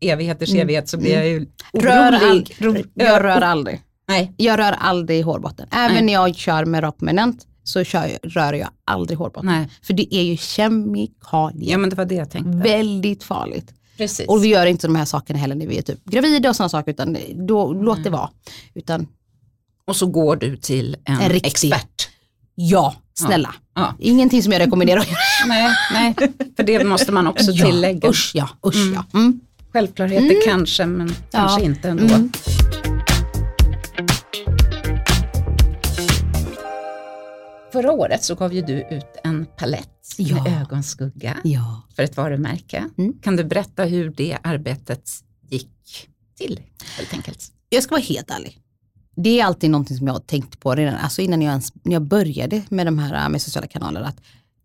[SPEAKER 2] evigheters mm. evighet så blir jag ju
[SPEAKER 3] rör orolig. All, jag rör aldrig. Nej. Jag rör aldrig hårbotten. Även Nej. när jag kör med rakpermanent så kör, rör jag aldrig hårbotten. Nej. För det är ju kemikalier.
[SPEAKER 2] Ja men det var det jag tänkte.
[SPEAKER 3] Väldigt farligt. Precis. Och vi gör inte de här sakerna heller när vi är typ gravida och sådana saker utan då, mm. låt det vara. Utan,
[SPEAKER 2] och så går du till en, en riktig, expert.
[SPEAKER 3] Ja, snälla. Ja. Ja. Ingenting som jag rekommenderar.
[SPEAKER 2] nej, nej, för det måste man också ja, tillägga.
[SPEAKER 3] Usch ja, usch mm. ja. Mm.
[SPEAKER 2] Självklarheter mm. kanske, men ja. kanske inte ändå. Mm. Förra året så gav ju du ut en palett ja. med ögonskugga ja. för ett varumärke. Mm. Kan du berätta hur det arbetet gick till helt enkelt?
[SPEAKER 3] Jag ska vara helt ärlig. Det är alltid någonting som jag har tänkt på redan alltså innan jag, ens, när jag började med de här med sociala kanaler. Att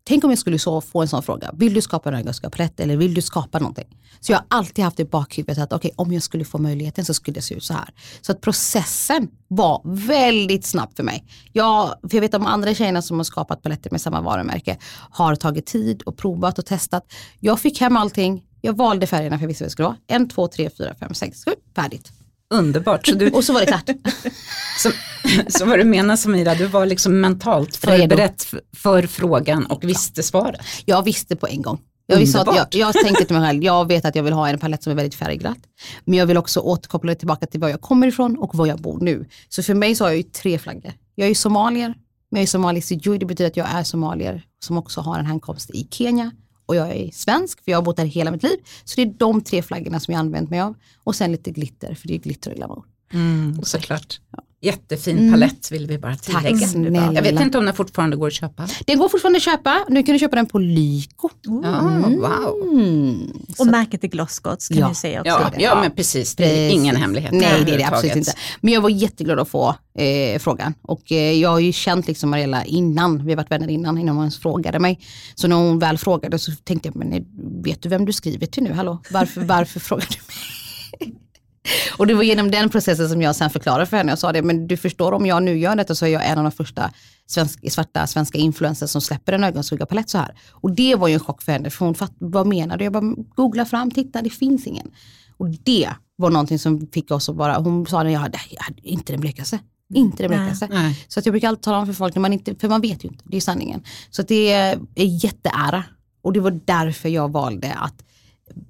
[SPEAKER 3] Tänk om jag skulle så få en sån fråga. Vill du skapa en ögonskapalett eller vill du skapa någonting? Så jag har alltid haft i bakhuvudet att okay, om jag skulle få möjligheten så skulle det se ut så här. Så att processen var väldigt snabb för mig. Jag, för jag vet om andra tjejerna som har skapat paletter med samma varumärke har tagit tid och provat och testat. Jag fick hem allting. Jag valde färgerna för jag visste vad det skulle vara. En, två, tre, fyra, fem, sex, sju, färdigt.
[SPEAKER 2] Underbart. Så
[SPEAKER 3] du, och så var det klart.
[SPEAKER 2] så, så vad du menar Samira, du var liksom mentalt förberedd för frågan och visste svaret?
[SPEAKER 3] Jag visste på en gång. Jag, visste att jag, jag tänkte till mig själv, jag vet att jag vill ha en palett som är väldigt färgglatt. Men jag vill också återkoppla tillbaka till var jag kommer ifrån och var jag bor nu. Så för mig så har jag ju tre flaggor. Jag är somalier, men jag är somalisk det betyder att jag är somalier som också har en hemkomst i Kenya och jag är svensk, för jag har bott här hela mitt liv. Så det är de tre flaggorna som jag använt mig av. Och sen lite glitter, för det är glitter och glamour.
[SPEAKER 2] Mm, såklart. Ja. Jättefin
[SPEAKER 3] Mm.
[SPEAKER 2] palett vill vi bara
[SPEAKER 3] Tack
[SPEAKER 2] tillägga.
[SPEAKER 3] snälla.
[SPEAKER 2] Jag vet inte om den fortfarande går att köpa.
[SPEAKER 3] Den går fortfarande att köpa, nu kan du köpa den på Lyko.
[SPEAKER 2] Ja, wow.
[SPEAKER 3] Mm.
[SPEAKER 1] Och märket är Glosscots kan
[SPEAKER 3] Ja.
[SPEAKER 1] vi säga också.
[SPEAKER 2] Ja,
[SPEAKER 3] det.
[SPEAKER 2] ja, men precis, det är
[SPEAKER 3] Precis.
[SPEAKER 2] ingen hemlighet.
[SPEAKER 3] Nej det är det absolut inte. Men jag var jätteglad att få eh, frågan. Och eh, jag har ju känt liksom Mariella innan, vi har varit vänner innan, innan hon ens frågade mig. Så när hon väl frågade så tänkte jag, men nej, vet du vem du skriver till nu? Hallå, varför, varför frågar du mig? Och det var genom den processen som jag sen förklarade för henne. Jag sa det, men du förstår om jag nu gör detta så är jag en av de första svensk, svarta svenska influencers som släpper en ögonskuggarpalett så här. Och det var ju en chock för henne, för hon fatt, vad menar du? Jag bara, googla fram, titta, det finns ingen. Och det var någonting som fick oss att bara, hon sa det, jag hade, jag hade inte den blekaste. Inte den
[SPEAKER 1] Nej.
[SPEAKER 3] blekaste. Så att jag brukar alltid tala om för folk, när man inte, för man vet ju inte, det är sanningen. Så att det är jätteära. Och det var därför jag valde att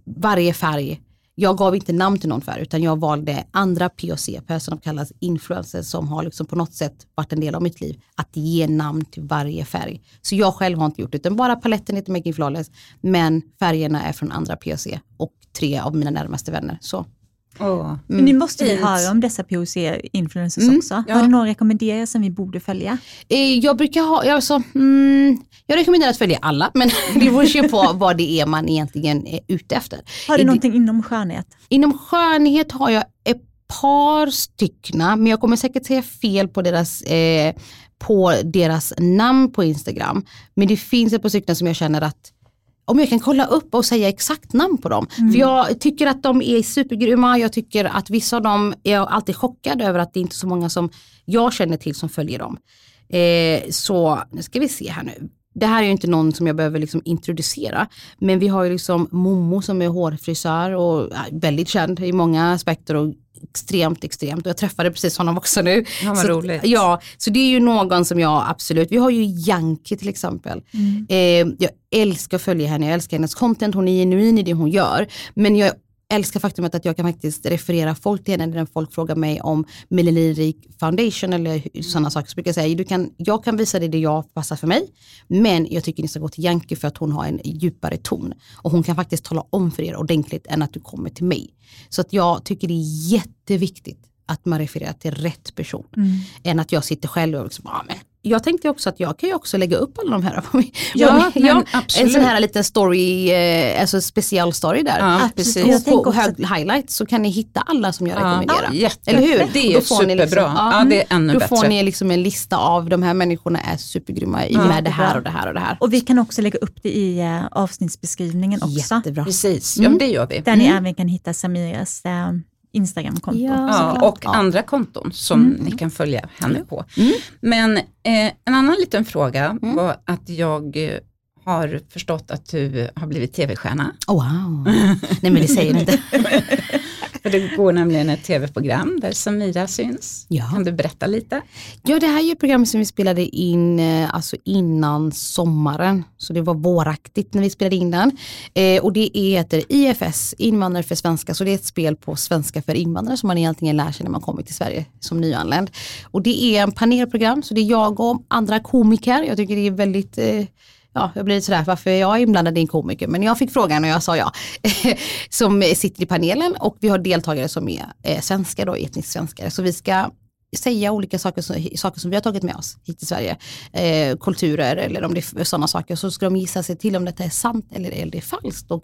[SPEAKER 3] varje färg, jag gav inte namn till någon färg utan jag valde andra POC, personer kallas influencers som har liksom på något sätt varit en del av mitt liv, att ge namn till varje färg. Så jag själv har inte gjort det utan bara paletten heter Making Flawless men färgerna är från andra POC och tre av mina närmaste vänner. Så.
[SPEAKER 2] Åh.
[SPEAKER 1] Men nu måste vi
[SPEAKER 2] Fint.
[SPEAKER 1] höra om dessa POC-influencers
[SPEAKER 3] Mm,
[SPEAKER 1] också.
[SPEAKER 2] ja.
[SPEAKER 1] Har du några rekommendationer som vi borde följa?
[SPEAKER 3] Eh, Jag brukar ha, jag, alltså, mm, jag rekommenderar att följa alla men det beror ju på vad det är man egentligen är ute efter.
[SPEAKER 1] Har du
[SPEAKER 3] Är det-
[SPEAKER 1] någonting inom skönhet?
[SPEAKER 3] Inom skönhet har jag ett par styckna, men jag kommer säkert säga fel på deras, eh, på deras namn på Instagram. Men det finns ett par stycken som jag känner att om jag kan kolla upp och säga exakt namn på dem. För jag tycker att de är supergrymma, jag tycker att vissa av dem, är jag alltid chockad över att det inte är så många som jag känner till som följer dem. Eh, så nu ska vi se här nu. Det här är ju inte någon som jag behöver liksom introducera. Men vi har ju liksom Momo som är hårfrisör och väldigt känd i många aspekter och extremt, extremt. Och jag träffade precis honom också nu.
[SPEAKER 2] Ja, vad
[SPEAKER 3] så,
[SPEAKER 2] roligt.
[SPEAKER 3] Ja, så det är ju någon som jag absolut, vi har ju Yankee till exempel. Eh, jag älskar att följa henne, jag älskar hennes content, hon är genuin i det hon gör. Men jag älskar faktumet att jag kan faktiskt referera folk till henne när folk frågar mig om melaninrik foundation eller sådana saker. Så brukar jag säga, du kan, jag kan visa dig det jag passar för mig, men jag tycker ni ska gå till Yankee för att hon har en djupare ton. Och hon kan faktiskt tala om för er ordentligt än att du kommer till mig. Så att jag tycker det är jätteviktigt att man refererar till rätt person. Än att jag sitter själv och liksom, ah, men jag tänkte också att jag kan ju också lägga upp alla de här på mig.
[SPEAKER 2] Ja, men
[SPEAKER 3] En
[SPEAKER 2] absolut.
[SPEAKER 3] sån här liten story, eh, alltså special story där.
[SPEAKER 2] Ja, precis.
[SPEAKER 3] På
[SPEAKER 1] också
[SPEAKER 3] hög highlight så kan ni hitta alla som jag rekommenderar.
[SPEAKER 2] jätte-
[SPEAKER 3] Eller hur?
[SPEAKER 2] Det är
[SPEAKER 3] ni
[SPEAKER 2] superbra.
[SPEAKER 3] liksom-
[SPEAKER 2] ja, det är ännu
[SPEAKER 3] Då
[SPEAKER 2] bättre.
[SPEAKER 3] får ni liksom en lista av de här människorna är supergrymma i med det här och det här och det här.
[SPEAKER 1] Och vi kan också lägga upp det i eh, avsnittsbeskrivningen också.
[SPEAKER 3] Jättebra.
[SPEAKER 2] Precis, ja, men det gör vi.
[SPEAKER 1] Där ni även kan hitta Samiras eh, Instagramkonto.
[SPEAKER 3] Ja.
[SPEAKER 2] Ja, och andra konton som ni kan följa henne på. Men eh, en annan liten fråga var att jag eh, har förstått att du har blivit tv-stjärna.
[SPEAKER 3] Oh, wow. Nej men det säger ni inte.
[SPEAKER 2] För det går nämligen ett tv-program där Samira syns.
[SPEAKER 3] Ja.
[SPEAKER 2] Kan du berätta lite?
[SPEAKER 3] Ja det här är ju ett program som vi spelade in eh, alltså innan sommaren. Så det var våraktigt när vi spelade in den. Eh, och det heter IFS, Invandrare för svenska. Så det är ett spel på svenska för invandrare som man egentligen lär sig när man kommer till Sverige som nyanländ. Och det är en panelprogram så det är jag och andra komiker. Jag tycker det är väldigt eh, Ja, jag blir sådär, varför är jag inblandad i en komiker? Men jag fick frågan och jag sa ja. som sitter i panelen och vi har deltagare som är eh, svenskar, då, etniskt svenskar. Så vi ska säga olika saker, som- saker som vi har tagit med oss hit till Sverige. Eh, kulturer eller om det är sådana saker. Så ska de gissa sig till om detta är sant eller eller det falskt. Och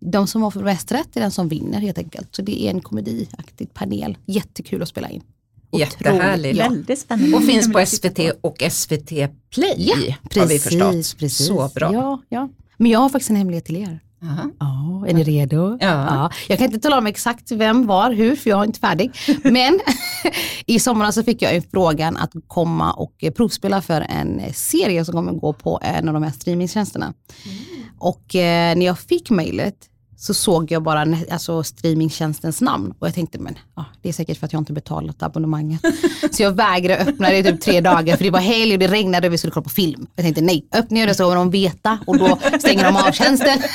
[SPEAKER 3] de som har mest rätt är den som vinner helt enkelt. Så det är en komediaktig panel. Jättekul att spela in.
[SPEAKER 2] Jättehärligt.
[SPEAKER 3] Ja.
[SPEAKER 1] Väldigt spännande.
[SPEAKER 2] Och finns på SVT och SVT Play
[SPEAKER 3] Ja,
[SPEAKER 2] har vi förstått.
[SPEAKER 3] precis.
[SPEAKER 2] Så bra.
[SPEAKER 3] Ja, ja. Men jag har faktiskt en hemlighet till er.
[SPEAKER 2] Aha.
[SPEAKER 3] Ja, är ni redo?
[SPEAKER 2] Ja.
[SPEAKER 3] Jag kan inte tala om exakt vem, var, hur, för jag är inte färdig. Men i somras så fick jag en frågan att komma och eh, provspela för en eh, serie som kommer gå på en av de här streamingtjänsterna. Och eh, när jag fick mejlet så såg jag bara alltså, streamingtjänstens namn och jag tänkte men ja, det är säkert för att jag inte betalat abonnemanget. så jag vägrade öppna det i typ tre dagar för det var helg och det regnade och vi skulle kolla på film. Jag tänkte nej, öppnar jag det så kommer de veta och då stänger de av tjänsten.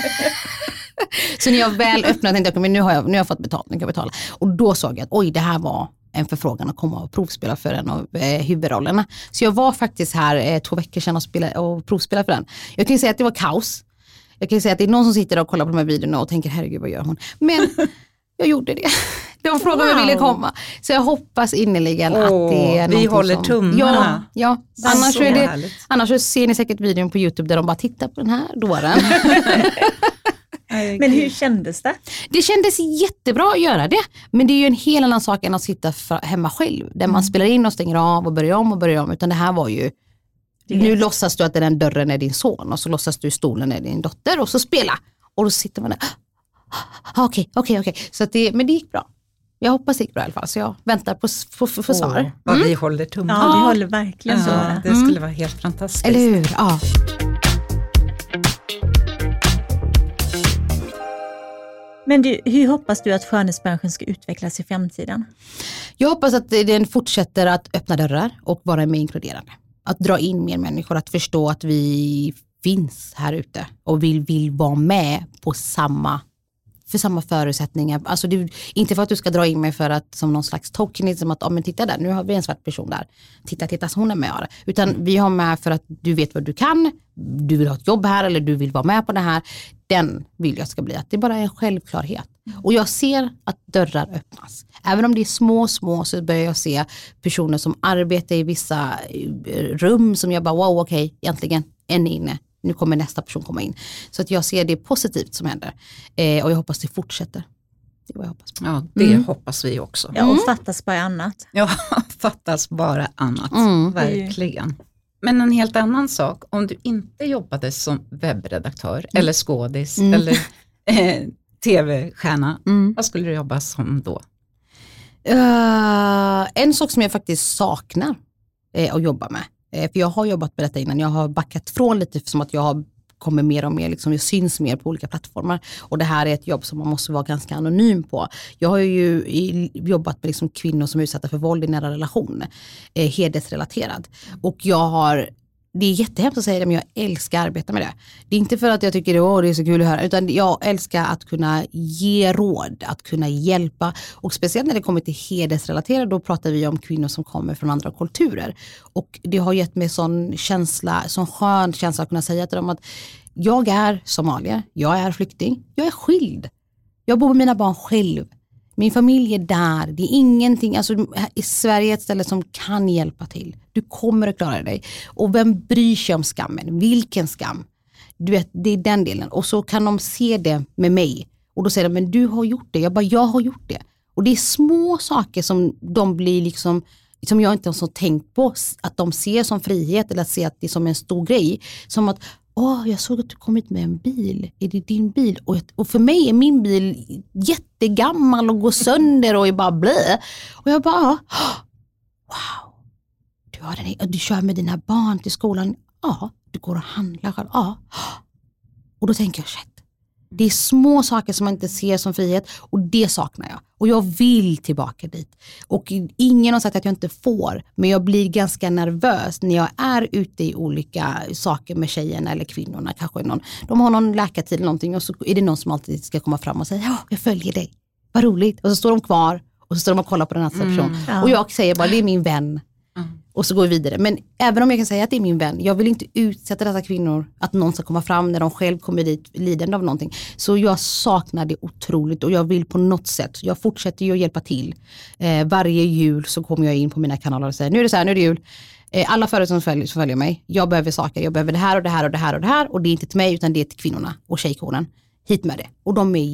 [SPEAKER 3] Så när jag väl öppnade tänkte jag, men nu har jag, nu har jag fått betalt, nu kan jag betala. Och då såg jag att oj, det här var en förfrågan att komma och provspela för en av eh, huvudrollerna. Så jag var faktiskt här eh, två veckor sedan och, spela, och provspelade för den. Jag kan säga att det var kaos. Jag kan ju säga att det är någon som sitter och kollar på de här videorna och tänker herregud vad gör hon? Men jag gjorde det. De frågade om jag ville komma. Så jag hoppas innerligen att
[SPEAKER 2] Åh,
[SPEAKER 3] det är
[SPEAKER 2] vi håller
[SPEAKER 3] som...
[SPEAKER 2] tummarna.
[SPEAKER 3] Ja, ja. Annars, är det, annars ser ni säkert videon på YouTube där de bara tittar på den här dåren.
[SPEAKER 1] Men hur kändes det?
[SPEAKER 3] Det kändes jättebra att göra det. Men det är ju en helt annan sak än att sitta hemma själv. Där man spelar in och stänger av och börjar om och börjar om. Utan det här var ju, nu låtsas du att den dörren är din son och så låtsas du stolen är din dotter och så spela. Och då sitter man där, "Ah, okej, okej, okej. Så att det, men det gick bra. Jag hoppas det gick bra i alla fall. Så jag väntar på, på, på, på svar.
[SPEAKER 2] Vad vi håller tummarna.
[SPEAKER 1] Ja, vi håller verkligen
[SPEAKER 2] Ja, det skulle vara helt fantastiskt.
[SPEAKER 3] Eller hur? Ja.
[SPEAKER 1] Men du, hur hoppas du att skönhetsbranschen ska utvecklas i framtiden?
[SPEAKER 3] Jag hoppas att den fortsätter att öppna dörrar och vara mer inkluderande. Att dra in mer människor, att förstå att vi finns här ute och vill, vill vara med på samma för samma förutsättningar. Alltså det, inte för att du ska dra in mig för att som någon slags token, som att oh, men titta där, nu har vi en svart person där. Titta, titta, så hon är med. det. Utan vi har med för att du vet vad du kan, du vill ha ett jobb här eller du vill vara med på det här. Den vill jag ska bli att det bara är en självklarhet. Och jag ser att dörrar öppnas. Även om det är små, små så börjar jag se personer som arbetar i vissa eh, rum som jag bara wow okej, äntligen en inne. Nu kommer nästa person komma in. Så att jag ser det positivt som händer. Eh, och jag hoppas det fortsätter. Det är vad jag hoppas på.
[SPEAKER 2] Ja, det hoppas vi också.
[SPEAKER 1] Ja, och fattas bara annat.
[SPEAKER 2] Ja, fattas bara annat.
[SPEAKER 3] Mm.
[SPEAKER 2] Verkligen. Men en helt annan sak, om du inte jobbade som webbredaktör eller skådis
[SPEAKER 3] Mm.
[SPEAKER 2] eller eh, tv-stjärna,
[SPEAKER 3] Mm.
[SPEAKER 2] vad skulle du jobba som då?
[SPEAKER 3] Eh, en sak som jag faktiskt saknar eh, att jobba med, Eh, för jag har jobbat med detta innan, jag har backat från lite som att jag har kommer mer och mer, liksom, jag syns mer på olika plattformar. Och det här är ett jobb som man måste vara ganska anonym på. Jag har ju jobbat med liksom kvinnor som är utsatta för våld i nära relation, eh, hedersrelaterad. Och jag har det är jättehemskt att säga det men jag älskar att arbeta med det. Det är inte för att jag tycker det är så kul att höra utan jag älskar att kunna ge råd, att kunna hjälpa och speciellt när det kommer till hedersrelaterat då pratar vi om kvinnor som kommer från andra kulturer. Och det har gett mig sån känsla, sån skön känsla att kunna säga till dem att jag är somalier, jag är flykting, jag är skild. Jag bor med mina barn själv. Min familj är där. Det är ingenting, alltså i Sverige är ett ställe som kan hjälpa till. Du kommer att klara dig. Och vem bryr sig om skammen? Vilken skam? Du vet, det är den delen. Och så kan de se det med mig. Och då säger de, men du har gjort det. Jag bara, jag har gjort det. Och det är små saker som de blir liksom, som jag inte ens har tänkt på, att de ser som frihet eller att se att det är som en stor grej. Som att, åh, jag såg att du kommit med en bil. Är det din bil? Och, och för mig är min bil jättegammal och går sönder och är bara blä. Och jag bara, wow, du, har den, du kör med dina barn till skolan. Ja, du går och handlar själv. Ja. Och då tänker jag, shit. Det är små saker som man inte ser som frihet och det saknar jag. Och jag vill tillbaka dit. Och ingen har sagt att jag inte får, men jag blir ganska nervös när jag är ute i olika saker med tjejerna eller kvinnorna. Kanske någon, de har någon läkartid eller någonting och så är det någon som alltid ska komma fram och säga, ja, jag följer dig. Vad roligt. Och så står de kvar och så står de och kollar på den här personen.
[SPEAKER 1] Ja.
[SPEAKER 3] Och jag säger bara, det är min vän. Och så går vi vidare. Men även om jag kan säga att det är min vän, jag vill inte utsätta dessa kvinnor att någon ska komma fram när de själv kommer dit lidande av någonting. Så jag saknar det otroligt och jag vill på något sätt, jag fortsätter ju att hjälpa till. Eh, varje jul så kommer jag in på mina kanaler och säger nu är det så här, nu är det jul. Eh, alla företag som följer, som följer mig, jag behöver saker, jag behöver det här och det här och det här och det här och det är inte till mig utan det är till kvinnorna och tjejkåren. Hit med det. Och de är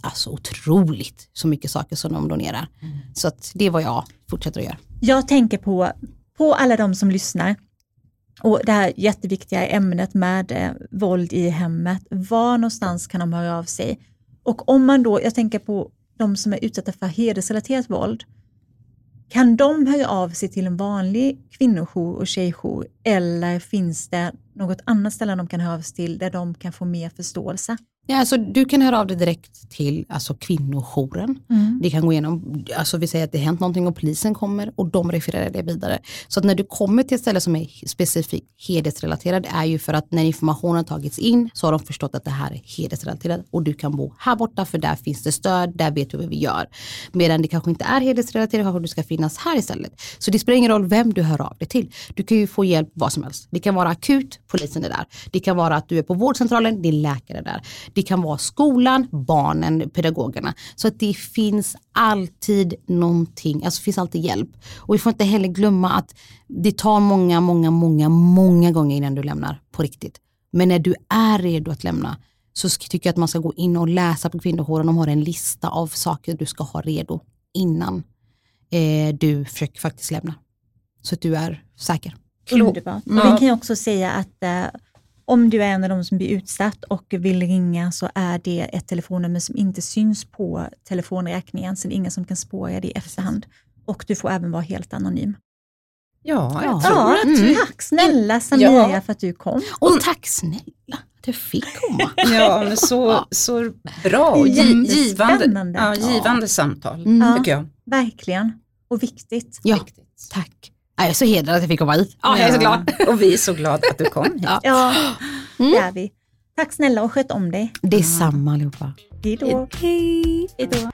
[SPEAKER 3] alltså otroligt så mycket saker som de donerar. Så att det är vad jag fortsätter att göra.
[SPEAKER 1] Jag tänker på, på alla de som lyssnar och det här jätteviktiga ämnet med eh, våld i hemmet. Var någonstans kan de höra av sig? Och om man då, jag tänker på de som är utsatta för hedersrelaterat våld. Kan de höra av sig till en vanlig kvinnojour och tjejjour eller finns det något annat ställe de kan höra av sig till där de kan få mer förståelse?
[SPEAKER 3] Ja, alltså, du kan höra av dig direkt till alltså, kvinnojouren. Det kan gå igenom, alltså vi säger att det har hänt någonting och polisen kommer och de refererar det vidare. Så att när du kommer till ett ställe som är specifikt hedersrelaterad är ju för att när informationen tagits in så har de förstått att det här är hedersrelaterat och du kan bo här borta för där finns det stöd, där vet du vad vi gör. Medan det kanske inte är hedersrelaterat, kanske du ska finnas här istället. Så det spelar ingen roll vem du hör av dig till. Du kan ju få hjälp vad som helst. Det kan vara akut, polisen är där. Det kan vara att du är på vårdcentralen, din läkare är där. Det kan vara skolan, barnen, pedagogerna. Så att det finns alltid någonting, alltså det finns alltid hjälp. Och vi får inte heller glömma att det tar många, många, många, många gånger innan du lämnar på riktigt. Men när du är redo att lämna så tycker jag att man ska gå in och läsa på kvinnojouren. De har en lista av saker du ska ha redo innan eh, du försöker faktiskt lämna. Så att du är säker.
[SPEAKER 1] Underbart. Och Vi kan ju också säga att eh, om du är en av de som blir utsatt och vill ringa så är det ett telefonnummer som inte syns på telefonräkningen, så det är ingen som kan spåra det i efterhand. Och du får även vara helt anonym.
[SPEAKER 2] Ja, jag
[SPEAKER 3] Ja.
[SPEAKER 2] tror
[SPEAKER 1] Ja,
[SPEAKER 2] att
[SPEAKER 3] Mm.
[SPEAKER 1] Tack snälla Samira
[SPEAKER 2] Ja.
[SPEAKER 1] för att du kom.
[SPEAKER 3] Och tack snälla att jag fick komma.
[SPEAKER 2] Ja, men så, så bra och gi- givande, ja, givande samtal,
[SPEAKER 3] Mm.
[SPEAKER 2] tycker jag.
[SPEAKER 1] Verkligen. Och viktigt.
[SPEAKER 3] Ja,
[SPEAKER 2] Viktigt.
[SPEAKER 3] tack. Jag är så hedrad att jag fick komma hit. Ja, jag är så glad.
[SPEAKER 2] Och vi är så glada att du kom hit.
[SPEAKER 3] Ja.
[SPEAKER 1] Ja,
[SPEAKER 3] Mm.
[SPEAKER 1] det är vi. Tack snälla och sköt om dig.
[SPEAKER 3] Det är samma allihopa.
[SPEAKER 1] Hej då.
[SPEAKER 3] Hej.
[SPEAKER 1] Hej då.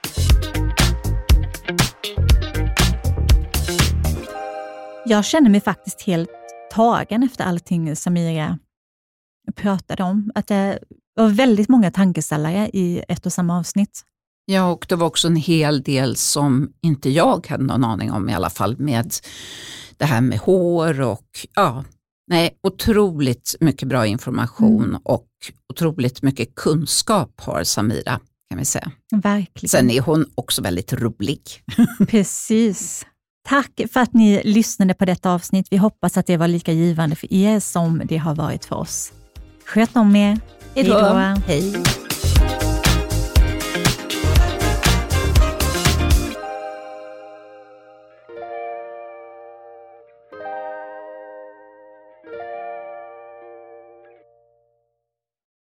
[SPEAKER 1] Jag känner mig faktiskt helt tagen efter allting Samira pratade om. Att det var väldigt många tankeställare i ett och samma avsnitt.
[SPEAKER 2] Ja, och det var också en hel del som inte jag hade någon aning om i alla fall med det här med hår och ja, nej, otroligt mycket bra information
[SPEAKER 1] Mm.
[SPEAKER 2] och otroligt mycket kunskap har Samira kan vi säga.
[SPEAKER 1] Verkligen.
[SPEAKER 2] Sen är hon också väldigt rolig.
[SPEAKER 1] Precis. Tack för att ni lyssnade på detta avsnitt. Vi hoppas att det var lika givande för er som det har varit för oss. Sköt om er.
[SPEAKER 2] Hej då. Hej.